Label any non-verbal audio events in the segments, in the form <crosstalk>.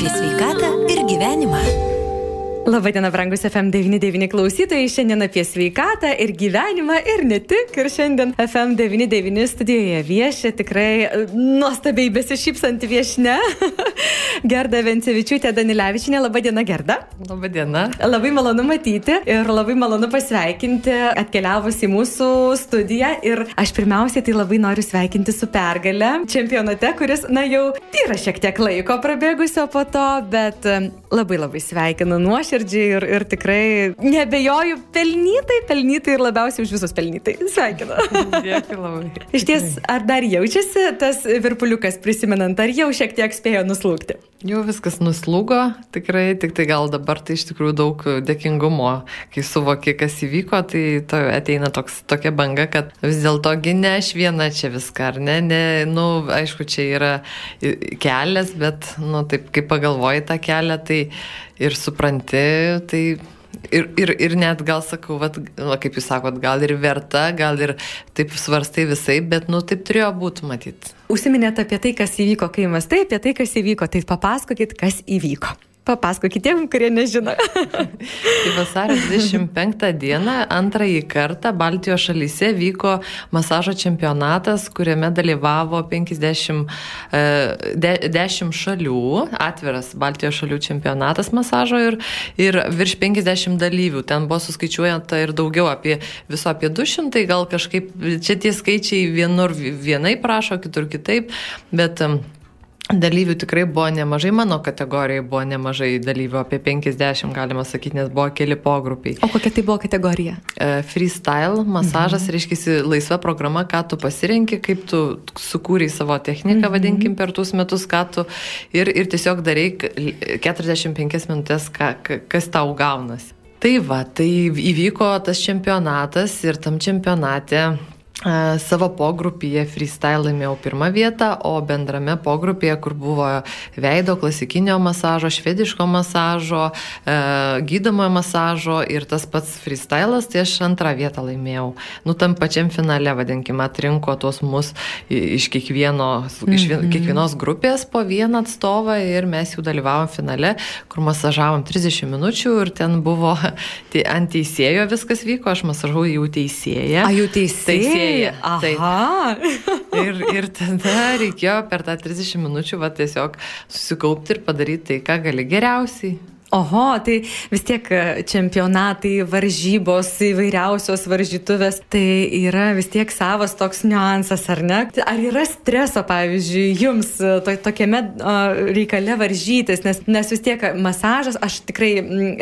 apie sveikatą ir gyvenimą. Labadiena, brangus FM99 klausytojai. Šiandien apie sveikatą ir gyvenimą ir ne tik. Ir šiandien FM99 studijoje viešia tikrai nuostabiai besišypsanti viešne. <laughs> Gerda Vencevičiūtė Danilevičinė. Labadiena, Gerda. Labadiena. Labai malonu matyti ir labai malonu pasveikinti atkeliavus į mūsų studiją. Ir aš pirmiausiai tai labai noriu sveikinti su pergale čempionate, kuris, na jau yra šiek tiek laiko prabėgusio po to, bet labai labai sveikinu nuoširdžiai nuoširdžiai ir, ir tikrai nebejoju pelnytai, pelnytai ir labiausiai už visus pelnytai. Sveikinu. Dėkui labai. Iš ties, ar dar jaučiasi tas virpuliukas prisimenant, ar jau šiek tiek spėjo nuslūgti? Jau viskas nuslūgo, tikrai, tik tai gal dabar tai iš tikrųjų daug dėkingumo, kai suvoki, kas įvyko, tai to ateina toks, tokia banga, kad vis dėlto ne aš viena čia viską, ar ne, ne, nu, aišku, čia yra kelias, bet, nu, taip, kai pagalvoji tą kelią, tai ir supranti, tai Ir, ir, ir net gal sakau, vat, va, kaip jūs sakot, gal ir verta, gal ir taip svarstai visai, bet, nu, taip turėjo būti matyti. Užsiminėte apie tai, kas įvyko, kai mastai apie tai, kas įvyko, tai papasakokit, kas įvyko. Papasakokit tiem, kurie nežino. tai vasario 25 dieną antrąjį kartą Baltijos šalyse vyko masažo čempionatas, kuriame dalyvavo 50 10 e, šalių, atviras Baltijos šalių čempionatas masažo ir, ir virš 50 dalyvių. Ten buvo suskaičiuojanta ir daugiau apie viso apie 200, gal kažkaip čia tie skaičiai vienur vienai prašo, kitur kitaip, bet Dalyvių tikrai buvo nemažai, mano kategorijai buvo nemažai dalyvių, apie 50 galima sakyti, nes buvo keli pogrupiai. O kokia tai buvo kategorija? E, freestyle, masažas, mhm. reiškia, laisva programa, ką tu pasirenki, kaip tu sukūrei savo techniką, mhm. vadinkim, per tuos metus, ką tu ir, ir tiesiog darai 45 minutės, ką, kas tau gaunasi. Tai va, tai įvyko tas čempionatas ir tam čempionate Savo pogrupyje freestyle laimėjau pirmą vietą, o bendrame pogrupyje, kur buvo veido klasikinio masažo, švediško masažo, e, gydomojo masažo ir tas pats freestylas, tai aš antrą vietą laimėjau. Nu, tam pačiam finale, vadinkime, atrinko tuos mus iš, kiekvieno, iš mhm. kiekvienos grupės po vieną atstovą ir mes jau dalyvavom finale, kur masažavom 30 minučių ir ten buvo <laughs> tai ant teisėjo viskas vyko, aš masažavau jau teisėją. A, jau teisėja? Teisėja. Aha. Taip. <laughs> Ir, ir tada reikėjo per tą 30 minučių va, tiesiog susikaupti ir padaryti tai, ką gali geriausiai. Oho, tai vis tiek e, čempionatai, varžybos, įvairiausios varžytuvės, tai yra vis tiek savas toks niuansas, ar ne? Ar yra streso, pavyzdžiui, jums e, to, tokiame reikale varžytis, nes, nes vis tiek masažas, aš tikrai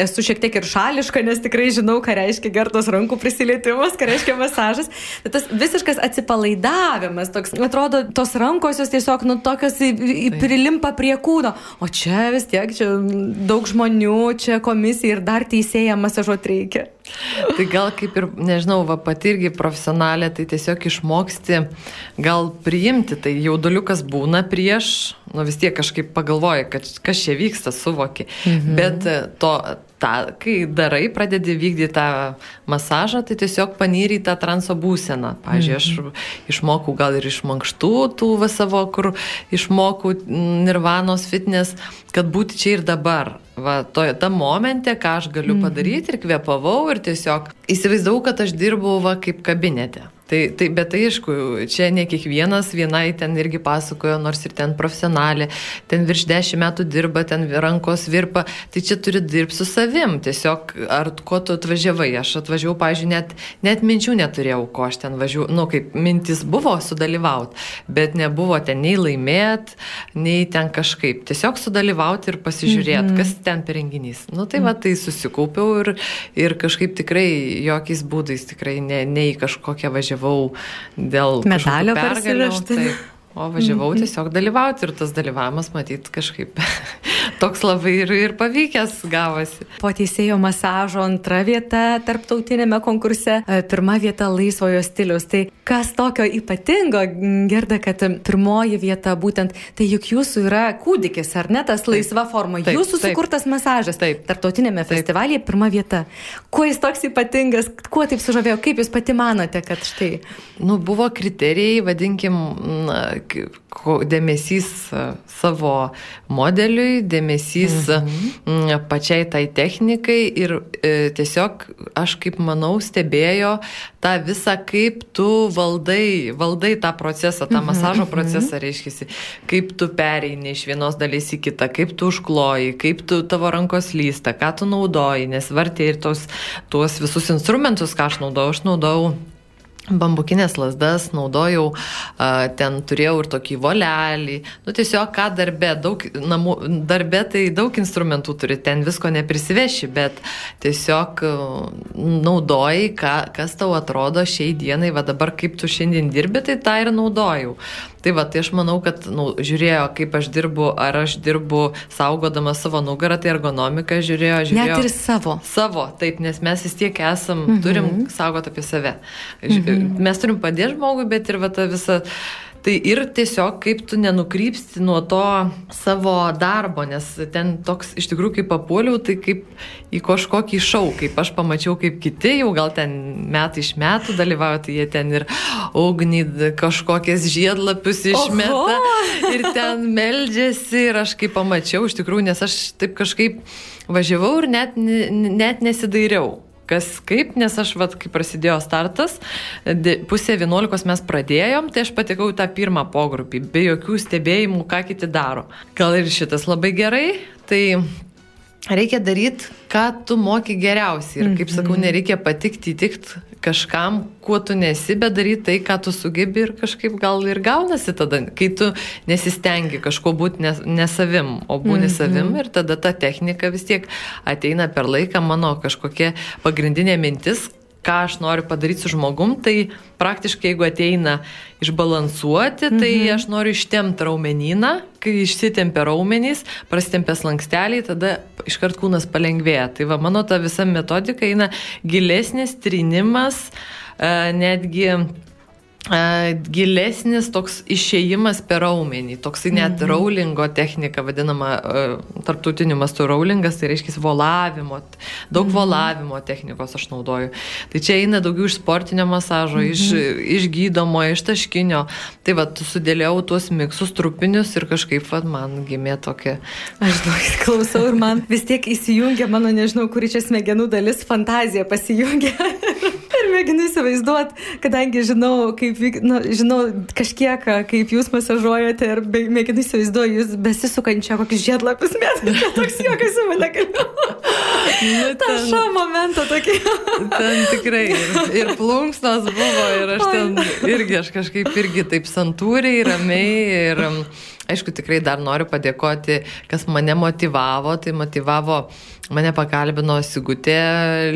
esu šiek tiek ir šališka, nes tikrai žinau, ką reiškia gertos rankų prisilietimas, ką reiškia masažas, bet tas visiškas atsipalaidavimas, toks, atrodo, tos rankos jos tiesiog, nu, tokios prilimpa prie kūno, o čia vis tiek, čia daug žmonių žmonių, čia komisija ir dar teisėja masažuoti reikia. Tai gal kaip ir, nežinau, va pati irgi profesionalė, tai tiesiog išmoksti gal priimti, tai jauduliukas būna prieš, nu vis tiek kažkaip pagalvoji, kad kas čia vyksta, suvoki. Mhm. Bet to, tą, kai darai, pradedi vykdyti tą masažą, tai tiesiog panyri į tą transo būseną. Pavyzdžiui, aš mhm. išmokau gal ir iš mankštų tų va savo, kur išmokau nirvanos fitness, kad būti čia ir dabar. Va, to, tam momente, ką aš galiu mhm. padaryti ir kvepavau ir tiesiog įsivaizdavau, kad aš dirbau va kaip kabinete. Tai, tai, bet tai aišku, čia ne kiekvienas, vienai ten irgi pasakojo, nors ir ten profesionalė, ten virš dešimt metų dirba, ten rankos virpa, tai čia turi dirbti su savim. Tiesiog, ar ko tu atvažiavai, aš atvažiavau, pažiūrėjau, net, net minčių neturėjau, ko aš ten važiuoju, nu kaip mintis buvo sudalyvauti, bet nebuvo ten nei laimėt, nei ten kažkaip. Tiesiog sudalyvauti ir pasižiūrėti, mm -hmm. kas ten per renginys. Nu tai va, tai susikaupiau ir, ir kažkaip tikrai jokiais būdais tikrai ne, ne į kažkokią važiavau dėl medalio persivežti. O važiavau mhm. tiesiog dalyvauti ir tas dalyvavimas, matyt, kažkaip <laughs> toks labai ir, ir pavykęs gavosi. Po teisėjo masažo antra vieta tarptautinėme konkurse, e, pirma vieta laisvojo stilius. Tai kas tokio ypatingo, gerda, kad pirmoji vieta būtent, tai juk jūsų yra kūdikis, ar ne tas laisva forma, taip, jūsų taip, sukurtas masažas. Taip. Tarptautinėme taip. festivalyje pirma vieta. Kuo jis toks ypatingas, kuo taip sužavėjo, kaip jūs pati manote, kad štai. Nu, buvo kriterijai, vadinkim, dėmesys e, savo modeliui, dėmesys mhm. pačiai tai technikai ir e, tiesiog aš kaip manau stebėjo tą visą, kaip tu valdai, valdai tą procesą, tą mhm. masažo mhm. procesą, reiškia, kaip tu pereini iš vienos dalies į kitą, kaip tu užkloji, kaip tu tavo rankos lysta, ką tu naudoji, nes vartė ir tos, tuos visus instrumentus, ką aš naudojau, aš naudojau bambukinės lasdas, naudojau, ten turėjau ir tokį volelį, nu tiesiog ką darbe, daug namų, darbe tai daug instrumentų turi, ten visko neprisiveši, bet tiesiog naudoji, ką, kas tau atrodo šiai dienai, va dabar kaip tu šiandien dirbi, tai tą ir naudojau. Tai va, tai aš manau, kad nu, žiūrėjo, kaip aš dirbu, ar aš dirbu saugodama savo nugarą, tai ergonomika žiūrėjo, žiūrėjo. Net ir savo. Savo, taip, nes mes vis tiek esam, mhm. turim saugoti apie save. Mhm mes turim padėti žmogui, bet ir va ta visa. Tai ir tiesiog kaip tu nenukrypsti nuo to savo darbo, nes ten toks iš tikrųjų kaip papuoliau, tai kaip į kažkokį šau, kaip aš pamačiau, kaip kiti jau gal ten metai iš metų dalyvauja, tai jie ten ir ugnį kažkokias žiedlapius išmeta Oho! ir ten meldžiasi ir aš kaip pamačiau iš tikrųjų, nes aš taip kažkaip važiavau ir net, net nesidairiau kas kaip, nes aš, vat, kai prasidėjo startas, pusė 11 mes pradėjom, tai aš patekau į tą pirmą pogrupį, be jokių stebėjimų, ką kiti daro. Gal ir šitas labai gerai, tai reikia daryti, ką tu moki geriausiai. Ir kaip sakau, mhm. nereikia patikti, įtikti kažkam, kuo tu nesi, bet daryti tai, ką tu sugebi ir kažkaip gal ir gaunasi tada, kai tu nesistengi kažko būti ne, ne savim, o būni mm -hmm. savim ir tada ta technika vis tiek ateina per laiką mano kažkokia pagrindinė mintis, ką aš noriu padaryti su žmogum, tai praktiškai jeigu ateina išbalansuoti, tai mhm. aš noriu ištemti raumenyną, kai išsitempia raumenys, prastempia slanksteliai, tada iškart kūnas palengvėja. Tai va, mano ta visa metodika eina gilesnis trinimas, e, netgi gilesnis toks išėjimas per raumenį, toksai net mm -hmm. raulingo technika vadinama, tarptautiniu mastu raulingas, tai reiškia volavimo, daug mm -hmm. volavimo technikos aš naudoju. Tai čia eina daugiau iš sportinio masažo, mm -hmm. iš, iš gydomo, iš taškinio. Tai va, sudėliau tuos miksus trupinius ir kažkaip va, man gimė tokia. Aš daug klausau ir man vis tiek įsijungia mano, nežinau, kuri čia smegenų dalis, fantazija pasijungia. Mėginu įsivaizduoti, kadangi žinau, kaip, nu, žinau kažkiek, kaip jūs masažuojate ir mėginu įsivaizduoti jūs besisukančią kokius žiedlapius mėtate. <laughs> Toks juokas į mane galiu. Nu, <laughs> Ta šio momento tokie. ten tikrai ir, ir plunksnos buvo ir aš ten irgi, aš kažkaip irgi taip santūriai, ramiai ir aišku, tikrai dar noriu padėkoti, kas mane motivavo, tai motivavo Mane pakalbino Sigutė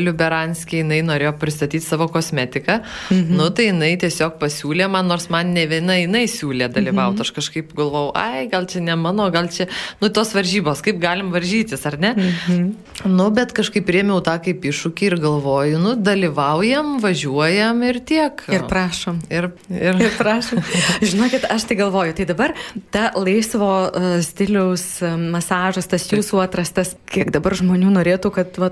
Liuberanskė, jinai norėjo pristatyti savo kosmetiką. Mhm. Nu, tai jinai tiesiog pasiūlė man, nors man ne viena jinai siūlė dalyvauti. Mhm. Aš kažkaip galvau, ai, gal čia ne mano, gal čia, nu, tos varžybos, kaip galim varžytis, ar ne? Mhm. Nu, bet kažkaip priemiau tą kaip iššūkį ir galvoju, nu, dalyvaujam, važiuojam ir tiek. Ir prašom. Ir, ir... <laughs> ir prašom. Žinokit, aš tai galvoju, tai dabar ta laisvo uh, stiliaus uh, masažas, tas jūsų atrastas, kiek dabar žmonių žmonių norėtų, kad va,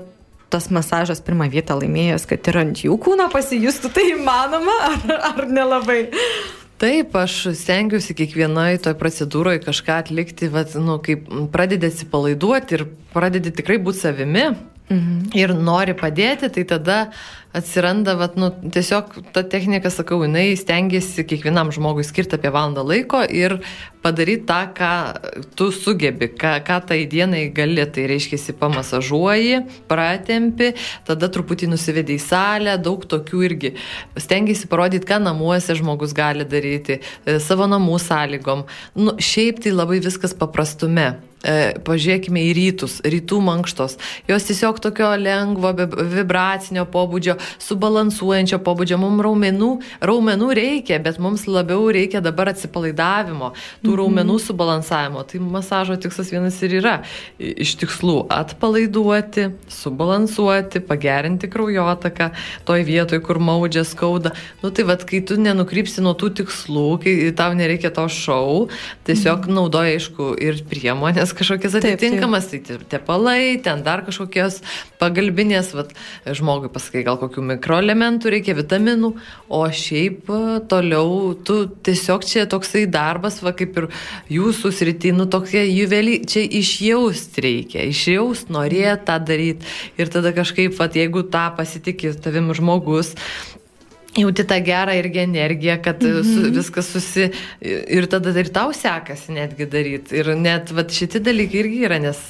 tas masažas pirmą vietą laimėjęs, kad ir ant jų kūno pasijustų, tai įmanoma ar, ar nelabai? Taip, aš stengiuosi kiekvienoje toje procedūroje kažką atlikti, vat, nu, kaip pradedi atsipalaiduoti ir pradedi tikrai būti savimi mhm. ir nori padėti, tai tada atsiranda, vat, nu, tiesiog ta technika, sakau, jinai stengiasi kiekvienam žmogui skirti apie valandą laiko ir padaryti tą, ką tu sugebi, ką, ką tai dienai gali. Tai reiškia, pamasažuoji, pratempi, tada truputį nusivedi į salę, daug tokių irgi. Stengiasi parodyti, ką namuose žmogus gali daryti, e, savo namų sąlygom. Nu, šiaip tai labai viskas paprastume e, pažiūrėkime į rytus, rytų mankštos. Jos tiesiog tokio lengvo, vibracinio pobūdžio, subalansuojančio pobūdžio. Mums raumenų, raumenų reikia, bet mums labiau reikia dabar atsipalaidavimo, tų mhm. raumenų subalansavimo. Tai masažo tikslas vienas ir yra. Iš tikslų atpalaiduoti, subalansuoti, pagerinti kraujotaką toj vietoj, kur maudžia skauda. Nu tai vad, kai tu nenukrypsi nuo tų tikslų, kai tau nereikia to šau, tiesiog mhm. naudoja, aišku, ir priemonės kažkokias atitinkamas, taip, taip. tai tepalai, ten dar kažkokios pagalbinės, vad, žmogui pasakai, gal kokį kokių mikroelementų, reikia vitaminų, o šiaip e, toliau tu tiesiog čia toksai darbas, va kaip ir jūsų sritinų, tokie juvelį, čia išjaust reikia, išjaust, norėt tą daryti ir tada kažkaip, va jeigu tą pasitikė tavim žmogus, jauti tą gerą irgi energiją, kad mm -hmm. su, viskas susi... Ir tada ir tau sekasi netgi daryti. Ir net vat, šitie dalykai irgi yra, nes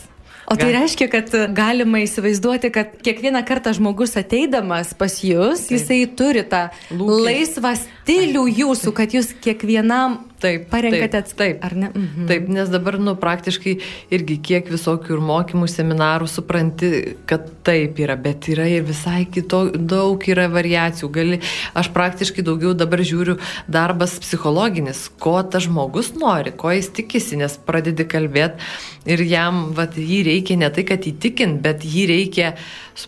O tai reiškia, kad galima įsivaizduoti, kad kiekvieną kartą žmogus ateidamas pas jūs, Taip. jisai turi tą Lūkis. laisvą stilių jūsų, kad jūs kiekvienam Taip, parenkate taip, taip, ar ne? Mhm. Taip, nes dabar, nu, praktiškai irgi kiek visokių ir mokymų, seminarų supranti, kad taip yra, bet yra ir visai kito, daug yra variacijų. Gali, aš praktiškai daugiau dabar žiūriu darbas psichologinis, ko tas žmogus nori, ko jis tikisi, nes pradedi kalbėti ir jam, vad, jį reikia ne tai, kad įtikint, bet jį reikia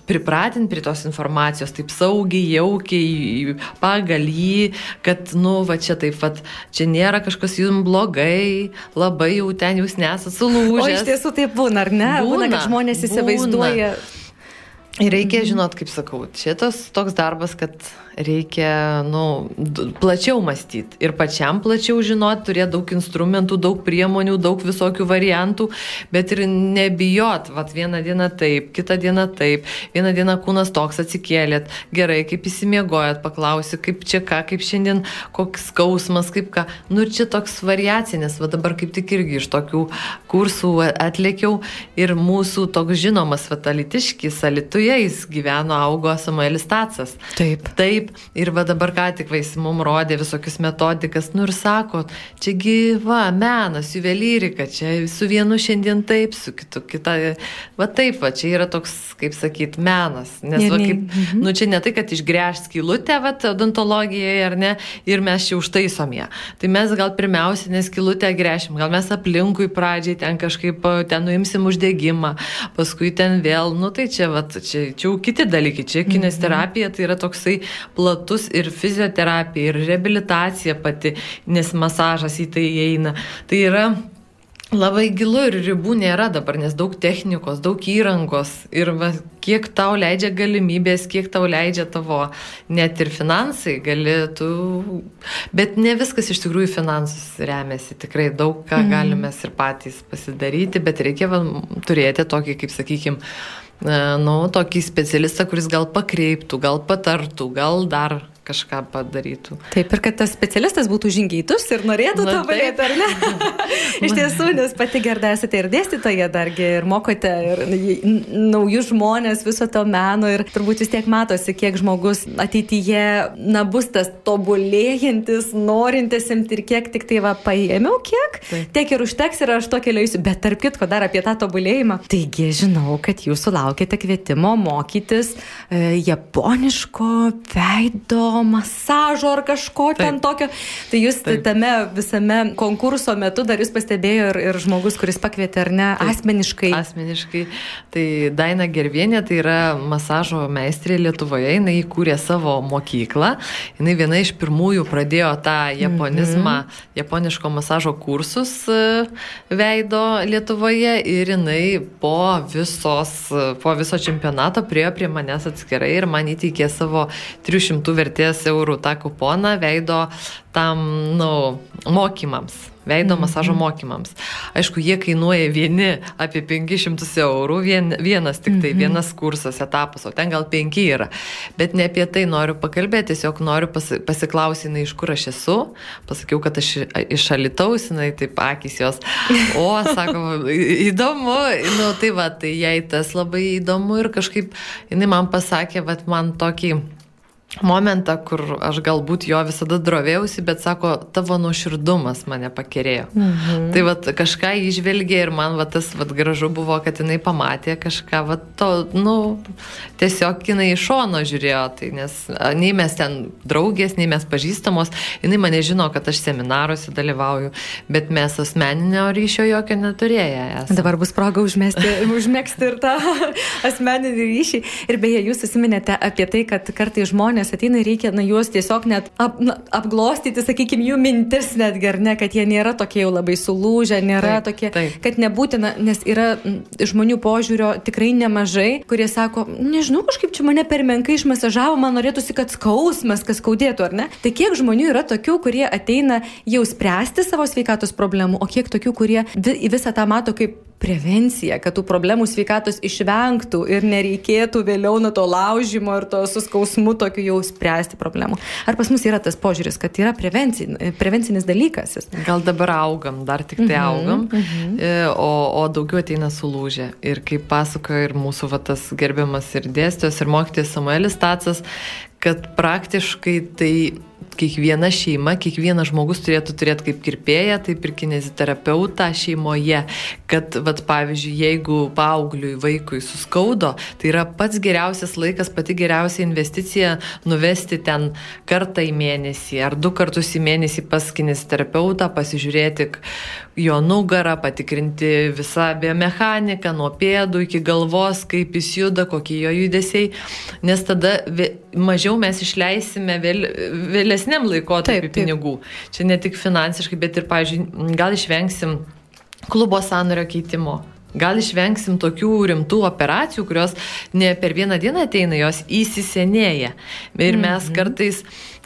pripratinti prie tos informacijos, taip saugiai, jaukiai, pagal jį, kad, nu, va čia taip, va, čia nėra kažkas jums blogai, labai jau ten jūs nesate sulūžę. O iš tiesų taip būna, ar ne? Būna, būna kad žmonės įsivaizduoja. Būna. Ir reikia žinot, kaip sakau, šitas toks darbas, kad reikia, nu, plačiau mąstyti ir pačiam plačiau žinot, turėti daug instrumentų, daug priemonių, daug visokių variantų, bet ir nebijot, vad vieną dieną taip, kitą dieną taip, vieną dieną kūnas toks atsikėlėt, gerai, kaip įsimiegojat, paklausi, kaip čia ką, kaip šiandien, koks skausmas, kaip ką. Nu ir čia toks variacinis, va dabar kaip tik irgi iš tokių kursų atlėkiau ir mūsų toks žinomas fatalitiškis, alituje jis gyveno, augo Samuelis Tacas. Taip. Taip Taip, ir va dabar ką tik vaisi mum rodė visokius metodikas, nu ir sako, čia gyva menas, juvelyrika, čia su vienu šiandien taip, su kitu kita, va taip, va čia yra toks, kaip sakyt, menas. Nes, va, kaip, mhm. nu čia ne tai, kad išgręžt skilutę, va, odontologijoje ar ne, ir mes čia užtaisom ją. Tai mes gal pirmiausia neskilutę gręšim, gal mes aplinkui pradžiai ten kažkaip, ten nuimsim uždegimą, paskui ten vėl, nu tai čia, va, čia, čia jau kiti dalykai, čia kinesterapija, tai yra toksai platus ir fizioterapija, ir rehabilitacija pati, nes masažas į tai įeina. Tai yra labai gilu ir ribų nėra dabar, nes daug technikos, daug įrangos ir va, kiek tau leidžia galimybės, kiek tau leidžia tavo net ir finansai, galėtų, bet ne viskas iš tikrųjų finansus remiasi, tikrai daug ką mm. galime ir patys pasidaryti, bet reikia va, turėti tokį, kaip sakykime, nu, tokį specialistą, kuris gal pakreiptų, gal patartų, gal dar kažką padarytų. Taip, ir kad tas specialistas būtų žingeitus ir norėtų Na, tobulėti, ar ne? <laughs> Iš tiesų, nes pati gerda esate ir dėstytoja dargi, ir mokote ir naujus žmonės viso to meno ir turbūt vis tiek matosi, kiek žmogus ateityje, na, bus tas tobulėjantis, norintis imti ir kiek tik tai va paėmiau, kiek, Taip. tiek ir užteks ir aš to keliausiu, bet tarp kitko dar apie tą tobulėjimą. Taigi, žinau, kad jūs sulaukėte kvietimo mokytis e, japoniško veido masažo ar kažko Taip. ten tokio. Tai jūs Taip. tame visame konkurso metu dar jūs pastebėjo ir, ir žmogus, kuris pakvietė, ar ne, Taip. asmeniškai. Asmeniškai. Tai Daina Gervienė, tai yra masažo meistrė Lietuvoje, jinai įkūrė savo mokyklą. Jinai viena iš pirmųjų pradėjo tą japonizmą, mm -hmm. japoniško masažo kursus e, veido Lietuvoje ir jinai po, visos, po viso čempionato priejo prie manęs atskirai ir man įteikė savo 300 vertės 10 eurų tą kuponą veido tam, nu, mokymams veido masažo mhm. mokymams. Aišku, jie kainuoja vieni apie 500 eurų, vien, vienas tik tai, mhm. vienas kursas, etapas, o ten gal penki yra. Bet ne apie tai noriu pakalbėti, tiesiog noriu pasi, pasiklausyti, iš kur aš esu. Pasakiau, kad aš iš Alitaus, jinai taip akis jos. O, sako, įdomu, nu tai va, tai jai tas labai įdomu ir kažkaip jinai man pasakė, va, man tokį momentą, kur aš galbūt jo visada drovėjausi, bet sako, tavo nuoširdumas mane pakerėjo. Mhm. Tai vat, kažką išvelgė ir man vat, tas vat, gražu buvo, kad jinai pamatė kažką, vat, to, nu, tiesiog jinai iš šono žiūrėjo, tai nes nei mes ten draugės, nei mes pažįstamos, jinai mane žino, kad aš seminaruose dalyvauju, bet mes asmeninio ryšio jokio neturėję. Esame. Dabar bus proga užmesti, <laughs> užmėgsti ir tą <laughs> asmeninį ryšį. Ir beje, jūs susiminėte apie tai, kad kartai žmonės žmonės ateina ir reikia, na, juos tiesiog net ap, na, apglostyti, sakykime, jų mintis netgi, ar ne, kad jie nėra tokie jau labai sulūžę, nėra taip, tokie, taip. kad nebūtina, nes yra žmonių požiūrio tikrai nemažai, kurie sako, nežinau, kažkaip čia mane per menkai išmasažavo, man norėtųsi, kad skausmas, kas skaudėtų, ar ne? Tai kiek žmonių yra tokių, kurie ateina jau spręsti savo sveikatos problemų, o kiek tokių, kurie visą tą mato kaip prevenciją, kad tų problemų sveikatos išvengtų ir nereikėtų vėliau nuo to laužimo ir to suskausmu tokiu jau spręsti problemų. Ar pas mus yra tas požiūris, kad yra prevencinis dalykas? Gal dabar augam, dar tik tai mhm, augam, mhm. E, o, o daugiau ateina sulūžę. Ir kaip pasakoja ir mūsų va, tas gerbiamas ir dėstytojas, ir mokytis Samuelis Tacas, kad praktiškai tai kiekviena šeima, kiekvienas žmogus turėtų turėti kaip kirpėją, taip ir kineziterapeutą šeimoje, kad, vat, pavyzdžiui, jeigu paaugliui, vaikui suskaudo, tai yra pats geriausias laikas, pati geriausia investicija nuvesti ten kartą į mėnesį ar du kartus į mėnesį pas kineziterapeutą, pasižiūrėti jo nugarą, patikrinti visą biomechaniką, nuo pėdų iki galvos, kaip jis juda, kokie jo judesiai, nes tada mažiau mes išleisime vėl, vėlesniam laikotarpiu pinigų. Čia ne tik finansiškai, bet ir, pavyzdžiui, gal išvengsim klubo sąnario keitimo. Gal išvengsim tokių rimtų operacijų, kurios ne per vieną dieną ateina, jos įsisenėja. Ir mes mm -hmm.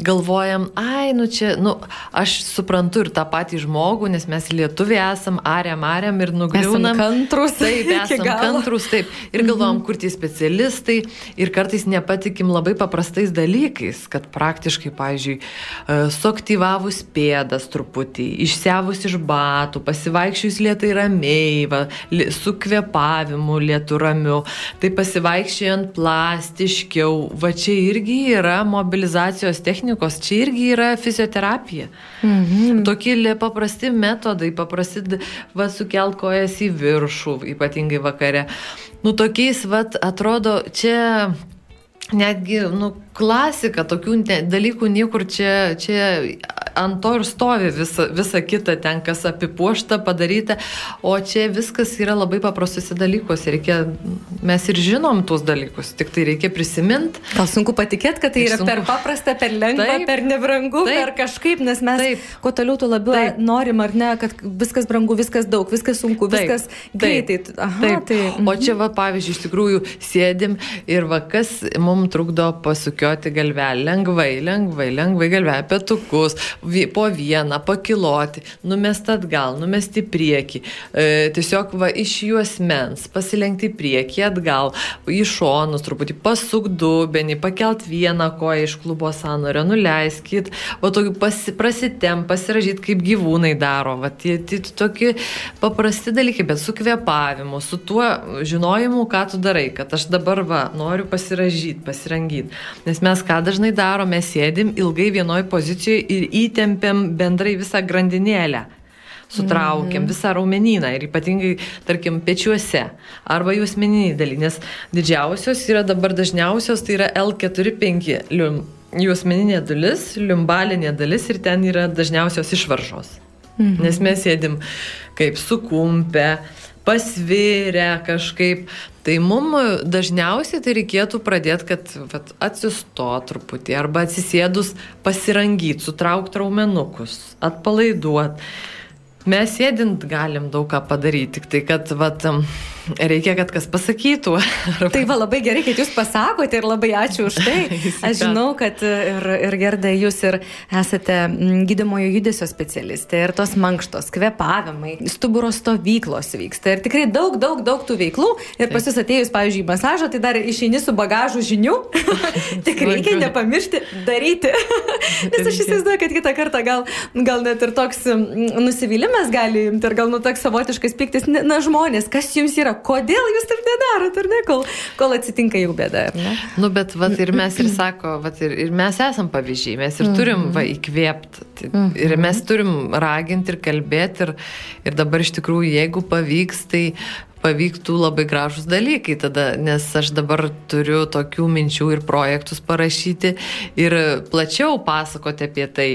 Galvojam, ai, nu čia, nu, aš suprantu ir tą patį žmogų, nes mes lietuviai esam, ariam, ariam ir nugriūnam. Esam kantrus. <laughs> Taip, <laughs> esam kantrus, taip. Ir galvojam, mhm. kur tie specialistai ir kartais nepatikim labai paprastais dalykais, kad praktiškai, pavyzdžiui, e, suaktyvavus pėdas truputį, išsiavus iš batų, pasivaikščius lietai ramiai, va, su kvepavimu lietu ramiu, tai pasivaikščiant plastiškiau, va čia irgi yra mobilizacijos technika technikos, čia irgi yra fizioterapija. Mhm. Tokie paprasti metodai, paprasti, va, sukelt kojas į viršų, ypatingai vakare. Nu, tokiais, va, atrodo, čia netgi, nu, klasika, tokių dalykų niekur čia, čia ant to ir stovi visa, visa kita ten, kas apipuošta, padaryta, o čia viskas yra labai paprastose dalykuose. Reikia, mes ir žinom tuos dalykus, tik tai reikia prisiminti. Gal sunku patikėti, kad tai yra sunku. per paprasta, per lengva, taip, per nebrangu, taip, per kažkaip, nes mes taip, kuo toliau, tuo labiau taip, norim, ar ne, kad viskas brangu, viskas daug, viskas sunku, taip, viskas greitai. Taip, Aha, taip. Tai, o čia va, pavyzdžiui, iš tikrųjų sėdim ir va, kas mums trukdo pasukioti galvelę, lengvai, lengvai, lengvai galvelę, petukus, po vieną, pakiloti, numest atgal, numest į priekį, e, tiesiog va iš juosmens, pasilenkti į priekį, atgal, į šonus truputį, pasuk dubenį, pakelt vieną koją iš klubo sąnorio, nuleiskit, va tokį pasi, prasitem, pasiražyti, kaip gyvūnai daro, va tie, tie tokie paprasti dalykai, bet su kvepavimu, su tuo žinojimu, ką tu darai, kad aš dabar va noriu pasiražyti, pasirangyti, nes mes ką dažnai darome, sėdim ilgai vienoje pozicijoje ir įtempim įtempiam bendrai visą grandinėlę sutraukiam mm. visą raumenyną ir ypatingai, tarkim, pečiuose arba juosmeniniai daly, nes didžiausios yra dabar dažniausios, tai yra L4-5 lium, juosmeninė dalis, liumbalinė dalis ir ten yra dažniausios išvaržos. Mm. Nes mes sėdim kaip sukumpę, pasvirę kažkaip. Tai mums dažniausiai tai reikėtų pradėti, kad vat, atsisto truputį arba atsisėdus pasirangyti, sutraukti raumenukus, atpalaiduoti. Mes sėdint galim daug ką padaryti, tik tai kad vat, reikia, kad kas pasakytų. <laughs> Tai va labai gerai, kad jūs pasakote ir labai ačiū už tai. <laughs> Aš žinau, kad ir, ir Gerda, jūs ir esate mm, gydomojo judesio specialistė ir tos mankštos, kvepavimai, stuburo stovyklos vyksta ir tikrai daug, daug, daug tų veiklų. Ir pas jūs atėjus, pavyzdžiui, į masažą, tai dar išeini su bagažu žinių. <laughs> Tik reikia nepamiršti daryti. Nes aš įsivaizduoju, kad kitą kartą gal, gal net ir toks mm, nusivylimas gali imti ir gal nu toks savotiškas piktis. Na, žmonės, kas jums yra, kodėl jūs taip nedarot, ar ne, kol, kol atsitinka jau bėda, ar ne? Nu, bet vat, ir mes ir sako, vat, ir, ir mes esam pavyzdžiai, mes ir turim va, mhm. įkvėpti, mhm. ir mes turim raginti ir kalbėti, ir, ir dabar iš tikrųjų, jeigu pavyks, tai pavyktų labai gražus dalykai tada, nes aš dabar turiu tokių minčių ir projektus parašyti ir plačiau pasakoti apie tai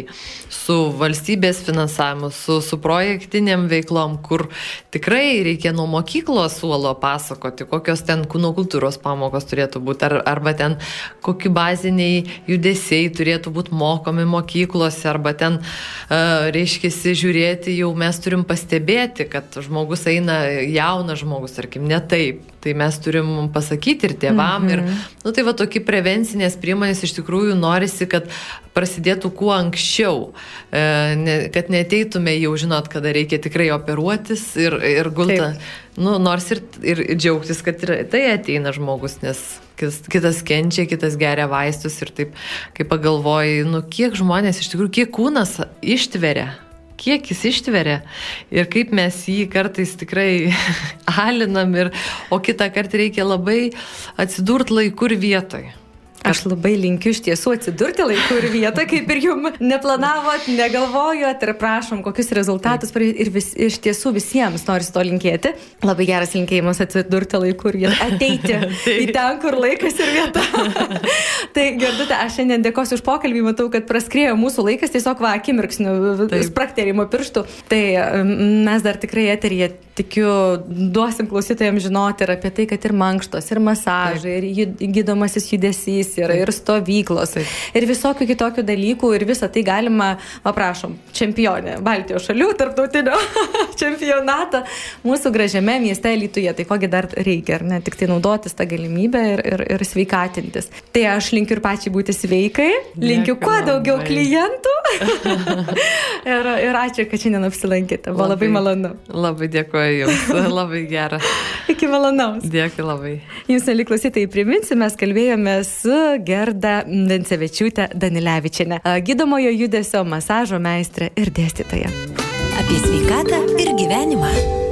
su valstybės finansavimu, su, su projektiniam veiklom, kur tikrai reikia nuo mokyklos suolo pasakoti, kokios ten kūno kultūros pamokos turėtų būti, ar, arba ten kokie baziniai judesiai turėtų būti mokomi mokyklose, arba ten, uh, reiškia, žiūrėti, jau mes turim pastebėti, kad žmogus eina jaunas žmogus žmogus, tarkim, ne taip. Tai mes turim pasakyti ir tėvam. Mm -hmm. Ir, mhm. nu, tai va, tokie prevencinės priemonės iš tikrųjų norisi, kad prasidėtų kuo anksčiau, e, ne, kad neteitume jau žinot, kada reikia tikrai operuotis ir, ir gulta. Nu, nors ir, ir, ir džiaugtis, kad ir tai ateina žmogus, nes kitas, kitas kenčia, kitas geria vaistus ir taip, kai pagalvoji, nu, kiek žmonės iš tikrųjų, kiek kūnas ištveria kiek jis ištveria ir kaip mes jį kartais tikrai <laughs> alinam ir, o kitą kartą reikia labai atsidurti laiku ir vietoj. Aš labai linkiu iš tiesų atsidurti laiku ir vietą, kaip ir jums neplanavot, negalvojot ir prašom, kokius rezultatus ir vis, iš tiesų visiems noriu to linkėti. Labai geras linkėjimas atsidurti laiku ir vietą, ateiti <laughs> į ten, kur laikas ir vieta. <laughs> tai girdite, aš šiandien dėkosiu už pokalbį, matau, kad praskrėjo mūsų laikas, tiesiog va, akimirksniu, sprakterimo pirštų. Tai mes dar tikrai eteryje tikiu, duosim klausytojams žinoti ir apie tai, kad ir mankštos, ir masažai, Taip. ir gydomasis judesys renginys yra, ir stovyklos, Taip. ir visokių kitokių dalykų, ir visą tai galima, paprašom, čempionė Baltijos šalių tarptautinio <laughs> čempionato mūsų gražiame mieste Lietuvoje. Tai kogi dar reikia, ar ne, tik tai naudotis tą galimybę ir, ir, ir sveikatintis. Tai aš linkiu ir pačiai būti sveikai, linkiu kuo daugiau klientų. <laughs> <laughs> ir, ir ačiū, kad šiandien apsilankėte. Buvo labai, labai malonu. Labai dėkuoju Jums, <laughs> labai gera. Iki malonaus. Dėkui labai. Jums, neliklusitai, priminsiu, mes kalbėjome su Gerda Vencevičiūtė Danilevičiane, gydomojo judesio masažo meistrė ir dėstytoja. Apie sveikatą ir gyvenimą.